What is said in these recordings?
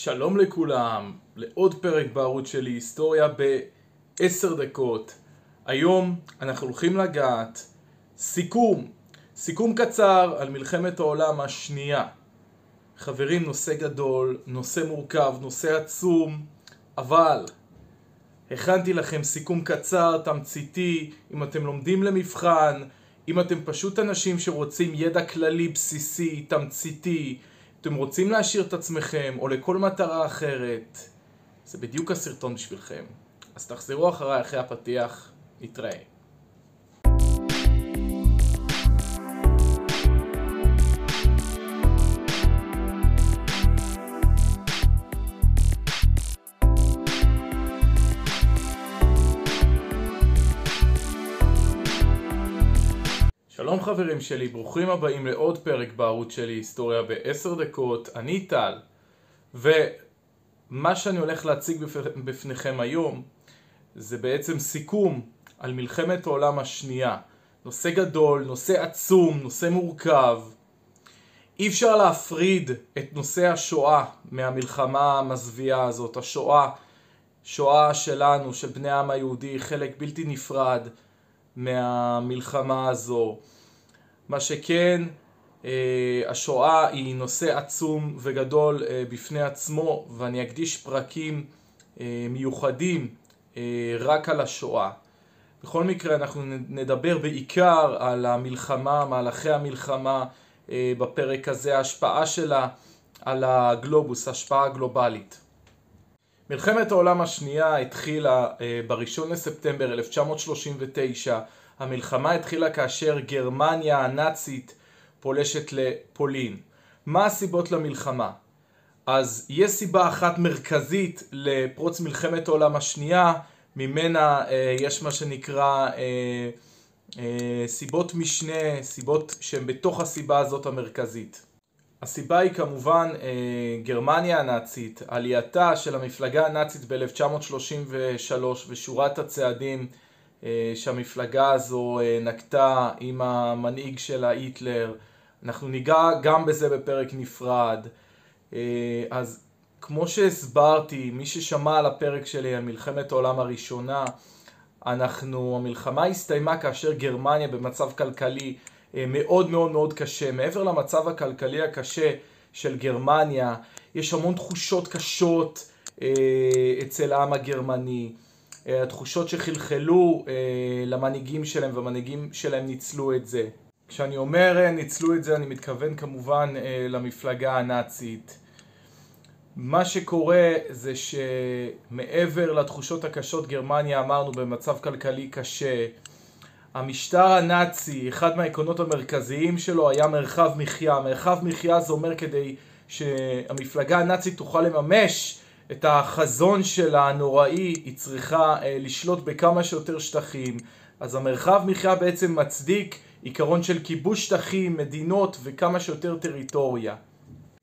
שלום לכולם, לעוד פרק בערוץ שלי, היסטוריה בעשר דקות. היום אנחנו הולכים לגעת סיכום, סיכום קצר על מלחמת העולם השנייה. חברים, נושא גדול, נושא מורכב, נושא עצום, אבל הכנתי לכם סיכום קצר, תמציתי, אם אתם לומדים למבחן, אם אתם פשוט אנשים שרוצים ידע כללי בסיסי, תמציתי, אתם רוצים להשאיר את עצמכם, או לכל מטרה אחרת, זה בדיוק הסרטון בשבילכם. אז תחזרו אחריי אחרי הפתיח, נתראה. שלום חברים שלי, ברוכים הבאים לעוד פרק בערוץ שלי, היסטוריה בעשר דקות, אני טל, ומה שאני הולך להציג בפניכם היום זה בעצם סיכום על מלחמת העולם השנייה. נושא גדול, נושא עצום, נושא מורכב. אי אפשר להפריד את נושא השואה מהמלחמה המזוויעה הזאת. השואה, שואה שלנו, של בני העם היהודי, חלק בלתי נפרד מהמלחמה הזו. מה שכן, אה, השואה היא נושא עצום וגדול אה, בפני עצמו, ואני אקדיש פרקים אה, מיוחדים רק על השואה. בכל מקרה אנחנו נדבר בעיקר על המלחמה, מהלכי המלחמה בפרק הזה, ההשפעה שלה על הגלובוס, השפעה גלובלית. מלחמת העולם השנייה התחילה ב-1 לספטמבר 1939 המלחמה התחילה כאשר גרמניה הנאצית פולשת לפולין. מה הסיבות למלחמה? אז יש סיבה אחת מרכזית לפרוץ מלחמת העולם השנייה, ממנה אה, יש מה שנקרא אה, אה, סיבות משנה, סיבות שהן בתוך הסיבה הזאת המרכזית. הסיבה היא כמובן אה, גרמניה הנאצית, עלייתה של המפלגה הנאצית ב-1933 ושורת הצעדים שהמפלגה הזו אה, נקטה עם המנהיג שלה היטלר. אנחנו ניגע גם בזה בפרק נפרד. אה, אז כמו שהסברתי, מי ששמע על הפרק שלי על מלחמת העולם הראשונה, אנחנו, המלחמה הסתיימה כאשר גרמניה במצב כלכלי מאוד מאוד מאוד קשה. מעבר למצב הכלכלי הקשה של גרמניה, יש המון תחושות קשות אצל העם הגרמני. אה, התחושות שחלחלו אה, למנהיגים שלהם והמנהיגים שלהם ניצלו את זה. כשאני אומר אה, ניצלו את זה אני מתכוון כמובן למפלגה הנאצית. מה שקורה זה שמעבר לתחושות הקשות גרמניה אמרנו במצב כלכלי קשה המשטר הנאצי, אחד מהעקרונות המרכזיים שלו היה מרחב מחיה. מרחב מחיה זה אומר כדי שהמפלגה הנאצית תוכל לממש את החזון שלה הנוראי, היא צריכה אה, לשלוט בכמה שיותר שטחים. אז המרחב מחיה בעצם מצדיק עיקרון של כיבוש שטחים, מדינות וכמה שיותר טריטוריה.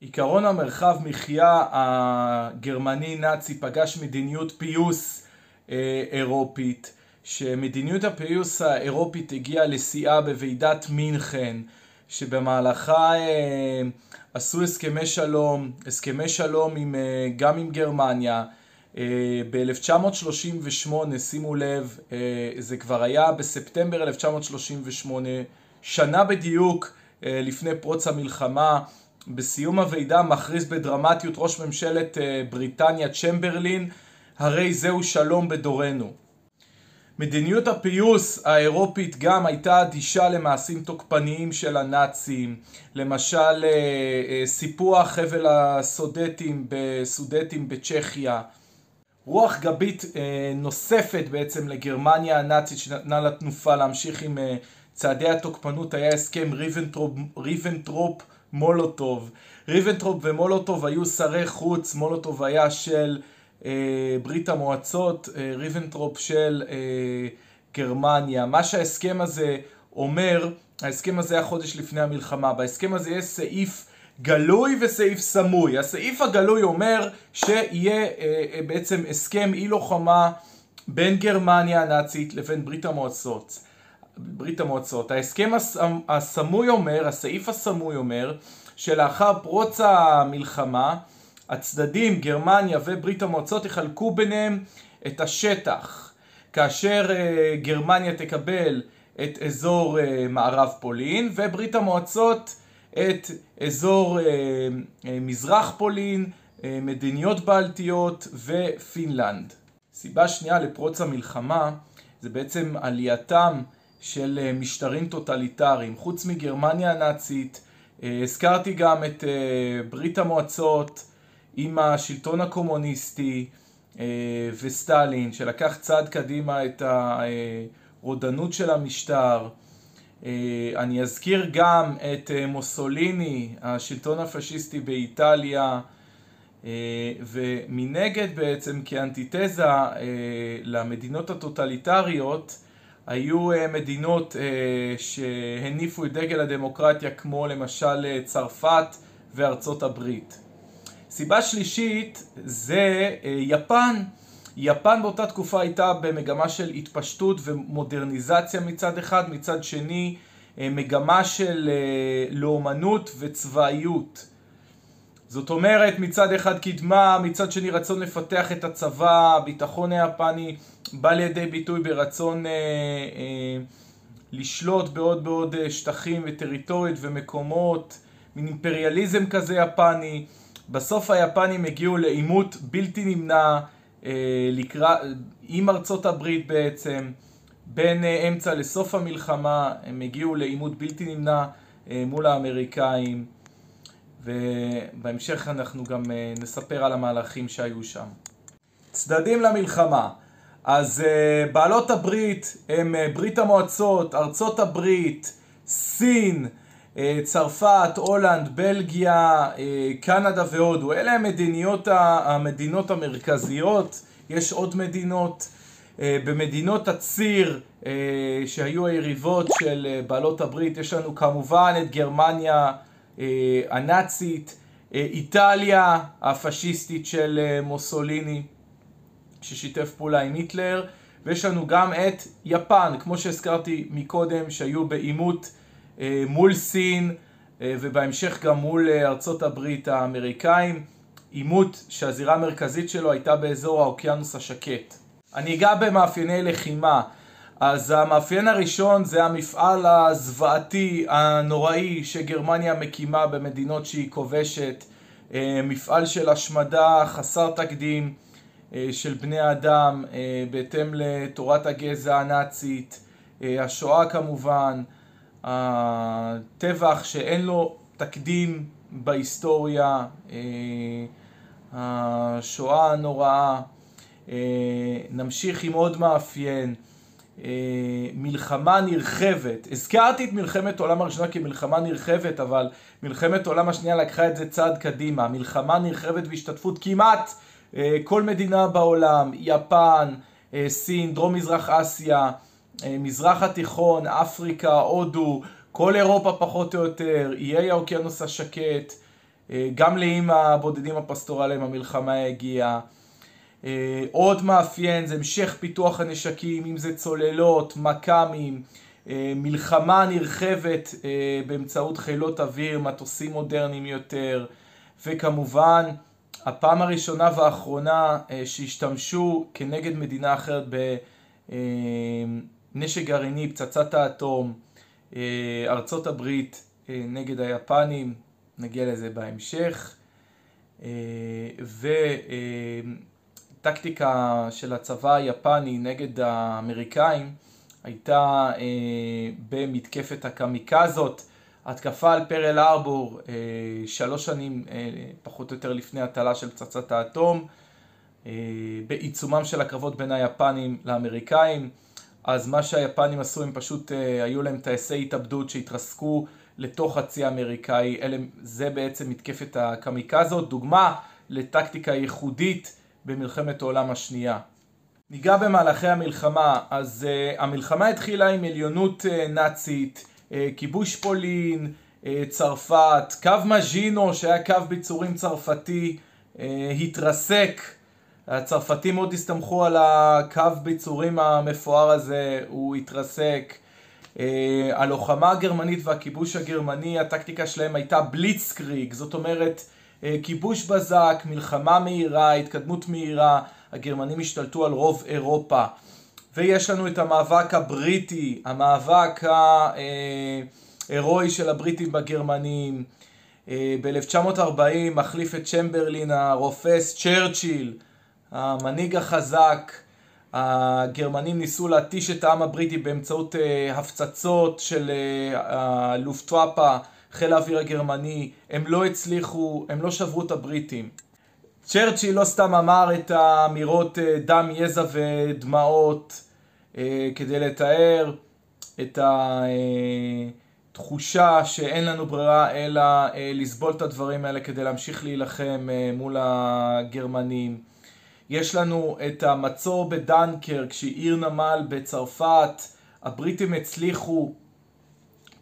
עיקרון המרחב מחיה הגרמני-נאצי פגש מדיניות פיוס אה, אירופית, שמדיניות הפיוס האירופית הגיעה לשיאה בוועידת מינכן, שבמהלכה אה, עשו הסכמי שלום, הסכמי שלום עם, אה, גם עם גרמניה. אה, ב-1938, שימו לב, אה, זה כבר היה בספטמבר 1938, שנה בדיוק לפני פרוץ המלחמה. בסיום הוועידה מכריז בדרמטיות ראש ממשלת בריטניה צ'מברלין, הרי זהו שלום בדורנו. מדיניות הפיוס האירופית גם הייתה אדישה למעשים תוקפניים של הנאצים, למשל אה, אה, סיפוח חבל הסודטים בסודטים בצ'כיה. רוח גבית אה, נוספת בעצם לגרמניה הנאצית שנתנה לה תנופה להמשיך עם צעדי התוקפנות היה הסכם ריבנטרופ, ריבנטרופ מולוטוב. ריבנטרופ ומולוטוב היו שרי חוץ, מולוטוב היה של ברית המועצות, אה, ריבנטרופ של אה, גרמניה. מה שההסכם הזה אומר, ההסכם הזה היה חודש לפני המלחמה. בהסכם הזה יש סעיף גלוי וסעיף סמוי. הסעיף הגלוי אומר שיהיה בעצם הסכם אי לוחמה בין גרמניה הנאצית לבין ברית המועצות. ברית המועצות. ההסכם הסמוי אומר, הסעיף הסמוי אומר, שלאחר פרוץ המלחמה הצדדים, גרמניה וברית המועצות, יחלקו ביניהם את השטח. כאשר אה, גרמניה תקבל את אזור אה, מערב פולין וברית המועצות את אזור אה, מזרח פולין, מדינות בלטיות ופינלנד. סיבה שנייה לפרוץ המלחמה זה בעצם עלייתם של משטרים טוטליטריים. חוץ מגרמניה הנאצית, הזכרתי גם את ברית המועצות עם השלטון הקומוניסטי, אה, וסטלין, שלקח צעד קדימה את הרודנות של המשטר. אה, אני אזכיר גם את אה, מוסוליני, השלטון הפשיסטי באיטליה, ומנגד בעצם כאנטיתזה למדינות הטוטליטריות היו מדינות שהניפו את דגל הדמוקרטיה כמו למשל צרפת וארצות הברית. סיבה שלישית זה אה, יפן. יפן באותה תקופה הייתה במגמה של התפשטות ומודרניזציה מצד אחד, מצד שני אה, מגמה של אה, לאומנות וצבאיות. זאת אומרת מצד אחד קדמה, מצד שני רצון לפתח את הצבא, הביטחון היפני בא לידי ביטוי ברצון אה, אה, לשלוט בעוד בעוד שטחים וטריטוריות ומקומות, מין אימפריאליזם כזה יפני. בסוף היפנים הגיעו לעימות בלתי נמנע אה, לקרא, עם ארצות הברית בעצם, בין אה, אמצע לסוף המלחמה הם הגיעו לעימות בלתי נמנע אה, מול האמריקאים ובהמשך אנחנו גם נספר על המהלכים שהיו שם. צדדים למלחמה אז בעלות הברית הם ברית המועצות, ארצות הברית, סין, צרפת, הולנד, בלגיה, אה, קנדה והודו. אלה המדיניות, המדינות המרכזיות. יש עוד מדינות. אה, במדינות הציר שהיו היריבות של בעלות הברית יש לנו כמובן את גרמניה הנאצית, איטליה הפשיסטית של מוסוליני ששיתף פעולה עם היטלר ויש לנו גם את יפן, כמו שהזכרתי מקודם, שהיו בעימות אה, מול סין אה, ובהמשך גם מול אה, ארצות הברית האמריקאים, עימות שהזירה המרכזית שלו הייתה באזור האוקיינוס השקט. אני אגע במאפייני לחימה. אז המאפיין הראשון זה המפעל הזוועתי, הנוראי, שגרמניה מקימה במדינות שהיא כובשת. מפעל של השמדה חסר תקדים של בני אדם בהתאם לתורת הגזע הנאצית, השואה כמובן, הטבח שאין לו תקדים בהיסטוריה, אה, השואה הנוראה. אה, נמשיך עם עוד מאפיין, אה, מלחמה נרחבת. הזכרתי את מלחמת העולם הראשונה כמלחמה נרחבת, אבל מלחמת העולם השנייה לקחה את זה צעד קדימה. מלחמה נרחבת והשתתפות כמעט כל מדינה בעולם, יפן, סין, דרום מזרח אסיה, מזרח התיכון, אפריקה, הודו, כל אירופה פחות או יותר, איי האוקיינוס השקט, אה, גם לאיים הבודדים הפסטורליים המלחמה הגיעה. אה, עוד מאפיין זה המשך פיתוח הנשקים, אם זה צוללות, מכ"מים, מלחמה נרחבת באמצעות חילות אוויר, מטוסים מודרניים יותר, וכמובן הפעם הראשונה והאחרונה שהשתמשו כנגד מדינה אחרת ב... נשק גרעיני, פצצת האטום, אה, ארצות הברית אה, נגד היפנים, נגיע לזה בהמשך, אה, וטקטיקה של הצבא היפני נגד האמריקאים הייתה במתקפת הקמיקזות, התקפה על פרל ארבור שלוש שנים פחות או יותר לפני הטלה של פצצת האטום, בעיצומם של הקרבות בין היפנים לאמריקאים. אז מה שהיפנים עשו, הם פשוט, אה, היו להם טייסי התאבדות שהתרסקו לתוך הצי האמריקאי, אלה, זה בעצם מתקפת הקמיקזות, דוגמה לטקטיקה ייחודית במלחמת העולם השנייה. ניגע במהלכי המלחמה, אז uh, המלחמה התחילה עם עליונות uh, נאצית, uh, כיבוש פולין, uh, צרפת, קו מז'ינו שהיה קו ביצורים צרפתי, uh, התרסק הצרפתים מאוד הסתמכו על הקו ביצורים המפואר הזה, הוא התרסק. אה, הלוחמה הגרמנית והכיבוש הגרמני, הטקטיקה שלהם הייתה בליצקריג, זאת אומרת כיבוש בזק, מלחמה מהירה, התקדמות מהירה, הגרמנים השתלטו על רוב אירופה. ויש לנו את המאבק הבריטי, המאבק ההירואי של הבריטים בגרמנים. ב-1940 מחליף את צ'מברלין הרופס צ'רצ'יל, המנהיג החזק. הגרמנים ניסו להתיש את העם הבריטי באמצעות הפצצות של הלופטראפה, חיל האוויר הגרמני. הם לא הצליחו, הם לא שברו את הבריטים. צ'רצ'יל לא סתם אמר את האמירות דם, יזע ודמעות כדי לתאר את התחושה שאין לנו ברירה אלא לסבול את הדברים האלה כדי להמשיך להילחם מול הגרמנים. יש לנו את המצור בדנקרק שהיא עיר נמל בצרפת, הבריטים הצליחו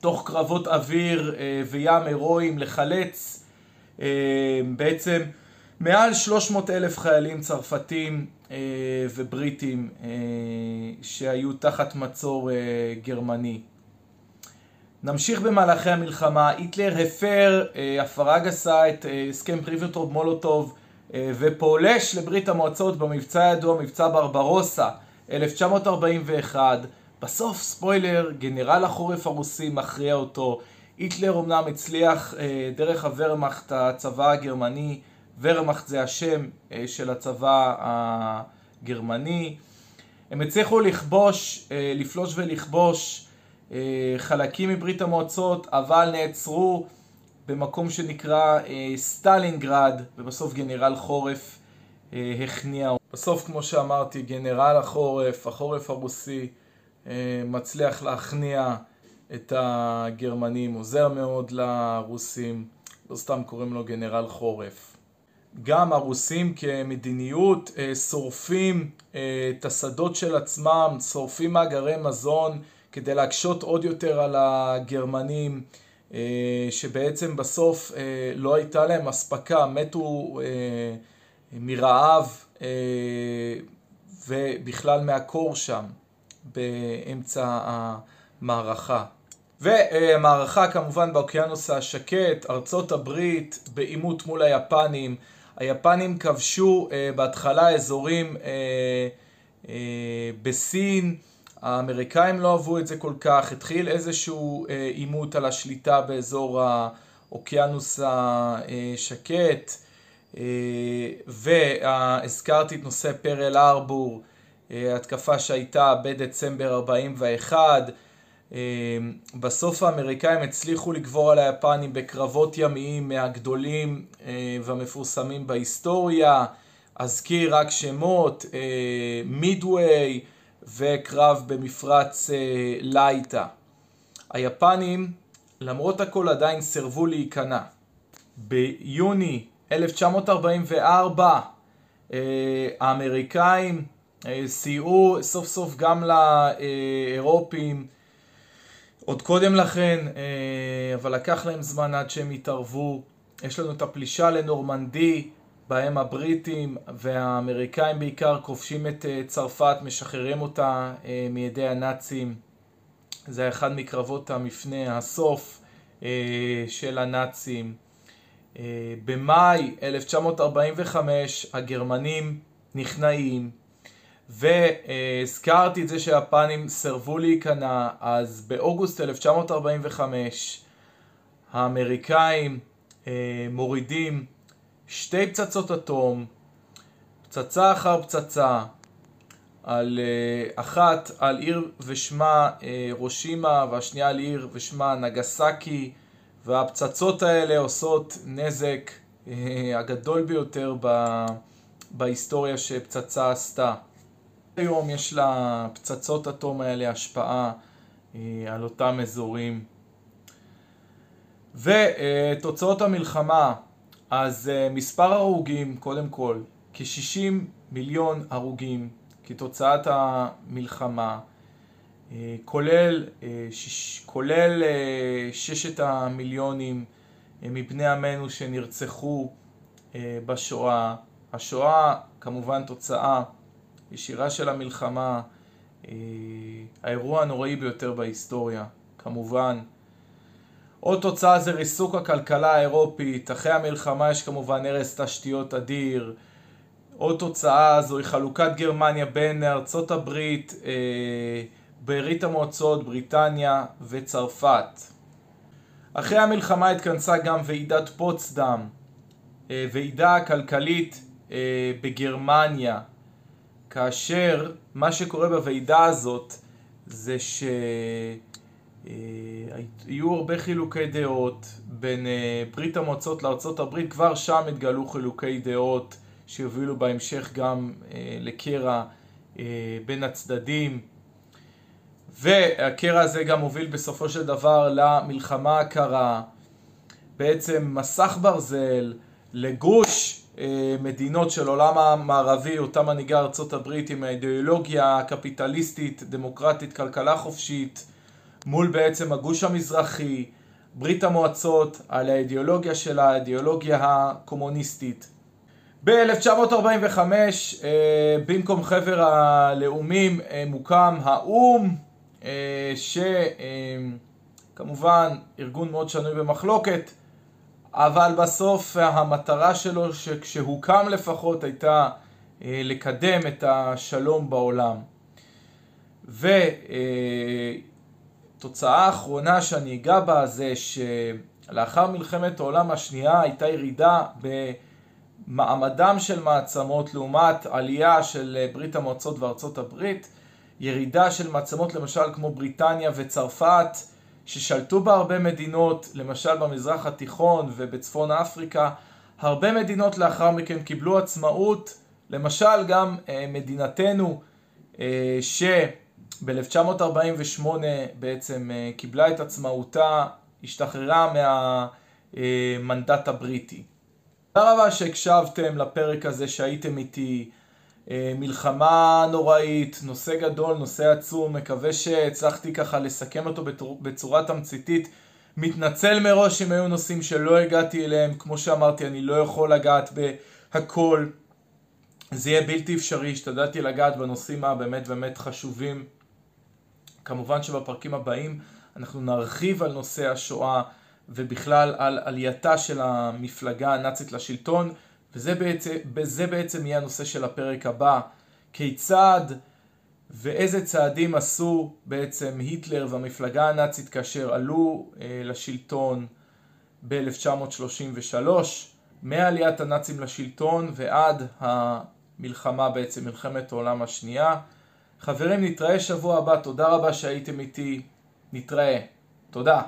תוך קרבות אוויר וים הירואיים לחלץ בעצם מעל 300 אלף חיילים צרפתים ובריטים שהיו תחת מצור גרמני. נמשיך במהלכי המלחמה, היטלר הפר הפרה גסה את הסכם ריבנטרופ מולוטוב ופולש לברית המועצות במבצע הידוע, מבצע ברברוסה 1941 בסוף, ספוילר, גנרל החורף הרוסי מכריע אותו. היטלר אמנם הצליח דרך הוורמאכט, הצבא הגרמני וורמאכט זה השם של הצבא הגרמני. הם הצליחו לכבוש, לפלוש ולכבוש חלקים מברית המועצות אבל נעצרו במקום שנקרא סטלינגרד ובסוף גנרל חורף הכניע. בסוף כמו שאמרתי גנרל החורף, החורף הרוסי מצליח להכניע את הגרמנים, עוזר מאוד לרוסים, לא סתם קוראים לו גנרל חורף. גם הרוסים כמדיניות שורפים את השדות של עצמם, שורפים מאגרי מזון כדי להקשות עוד יותר על הגרמנים שבעצם בסוף לא הייתה להם אספקה, מתו מרעב ובכלל מהקור שם באמצע המערכה. ומערכה כמובן באוקיינוס השקט, ארצות הברית בעימות מול היפנים, היפנים כבשו בהתחלה אזורים בסין, האמריקאים לא אהבו את זה כל כך, התחיל איזשהו עימות על השליטה באזור האוקיינוס השקט והזכרתי את נושא פרל ארבור, התקפה שהייתה בדצמבר 41 בסוף האמריקאים הצליחו לגבור על היפנים בקרבות ימיים מהגדולים והמפורסמים בהיסטוריה. אזכיר רק שמות, מידווי וקרב במפרץ לייטה. היפנים למרות הכל עדיין סרבו להיכנע. ביוני 1944 האמריקאים סייעו סוף סוף גם לאירופים עוד קודם לכן, אבל לקח להם זמן עד שהם התערבו. יש לנו את הפלישה לנורמנדי בהם הבריטים והאמריקאים בעיקר כובשים את צרפת, משחררים אותה מידי הנאצים. זה אחד מקרבות המפנה, הסוף של הנאצים. במאי 1945 הגרמנים נכנעים והזכרתי את זה שהיפנים סרבו להיכנע אז באוגוסט 1945 האמריקאים מורידים שתי פצצות אטום פצצה אחר פצצה על אחת על עיר ושמה רושימה והשנייה על עיר ושמה נגסקי והפצצות האלה עושות נזק הגדול ביותר בהיסטוריה שפצצה עשתה. היום יש לפצצות אטום האלה השפעה על אותם אזורים. ותוצאות המלחמה אז מספר הרוגים קודם כל כ-60 מיליון הרוגים כתוצאת המלחמה כולל, כולל ששת המיליונים מבני עמנו שנרצחו בשואה. השואה כמובן תוצאה ישירה של המלחמה האירוע הנוראי ביותר בהיסטוריה כמובן עוד תוצאה זה ריסוק הכלכלה האירופית, אחרי המלחמה יש כמובן הרס תשתיות אדיר. עוד תוצאה זוהי חלוקת גרמניה בין ארצות הברית, אה, ברית המועצות, בריטניה וצרפת. אחרי המלחמה התכנסה גם ועידת פוצדם, אה, ועידה כלכלית אה, בגרמניה, כאשר מה שקורה בוועידה הזאת זה שהיו אה, הרבה חילוקי דעות בין ברית המועצות לארצות הברית, כבר שם התגלו חילוקי דעות שיובילו בהמשך גם לקרע בין הצדדים. והקרע הזה גם הוביל בסופו של דבר למלחמה הקרה, בעצם מסך ברזל לגוש אה, מדינות של עולם המערבי, אותה מנהיגה ארצות הברית עם האידיאולוגיה הקפיטליסטית, דמוקרטית, כלכלה חופשית, מול בעצם הגוש המזרחי, ברית המועצות, על האידיאולוגיה שלה, האידיאולוגיה הקומוניסטית. ב-1945, אה, במקום חבר הלאומים, אה, מוקם האו"ם, שכמובן ארגון מאוד שנוי במחלוקת, אבל בסוף המטרה שלו, שכשהוקם לפחות, הייתה אה, לקדם את השלום בעולם. ותוצאה האחרונה שאני אגע בה זה שלאחר מלחמת העולם השנייה הייתה ירידה במעמדם של מעצמות לעומת עלייה של ברית המועצות וארצות הברית, ירידה של מעצמות למשל כמו בריטניה וצרפת, ששלטו בה הרבה מדינות, למשל במזרח התיכון ובצפון אפריקה, הרבה מדינות לאחר מכן קיבלו עצמאות, למשל גם אה, מדינתנו אה, שב-1948 בעצם אה, קיבלה את עצמאותה, השתחררה מהמנדט הבריטי. תודה רבה שהקשבתם לפרק הזה שהייתם איתי. אה, מלחמה נוראית, נושא גדול, נושא עצום, מקווה שהצלחתי ככה לסכם אותו בצורה תמציתית. מתנצל מראש אם היו נושאים שלא הגעתי אליהם, כמו שאמרתי אני לא יכול לגעת בהכל, זה יהיה בלתי אפשרי, השתדלתי לגעת בנושאים הבאמת באמת חשובים. כמובן שבפרקים הבאים אנחנו נרחיב על נושא השואה ובכלל על עלייתה של המפלגה הנאצית לשלטון. וזה בעצם, בעצם יהיה הנושא של הפרק הבא, כיצד ואיזה צעדים עשו בעצם היטלר והמפלגה הנאצית כאשר עלו אה, לשלטון ב-1933, מעליית הנאצים לשלטון ועד המלחמה בעצם, מלחמת העולם השנייה. חברים, נתראה שבוע הבא, תודה רבה שהייתם איתי, נתראה. תודה.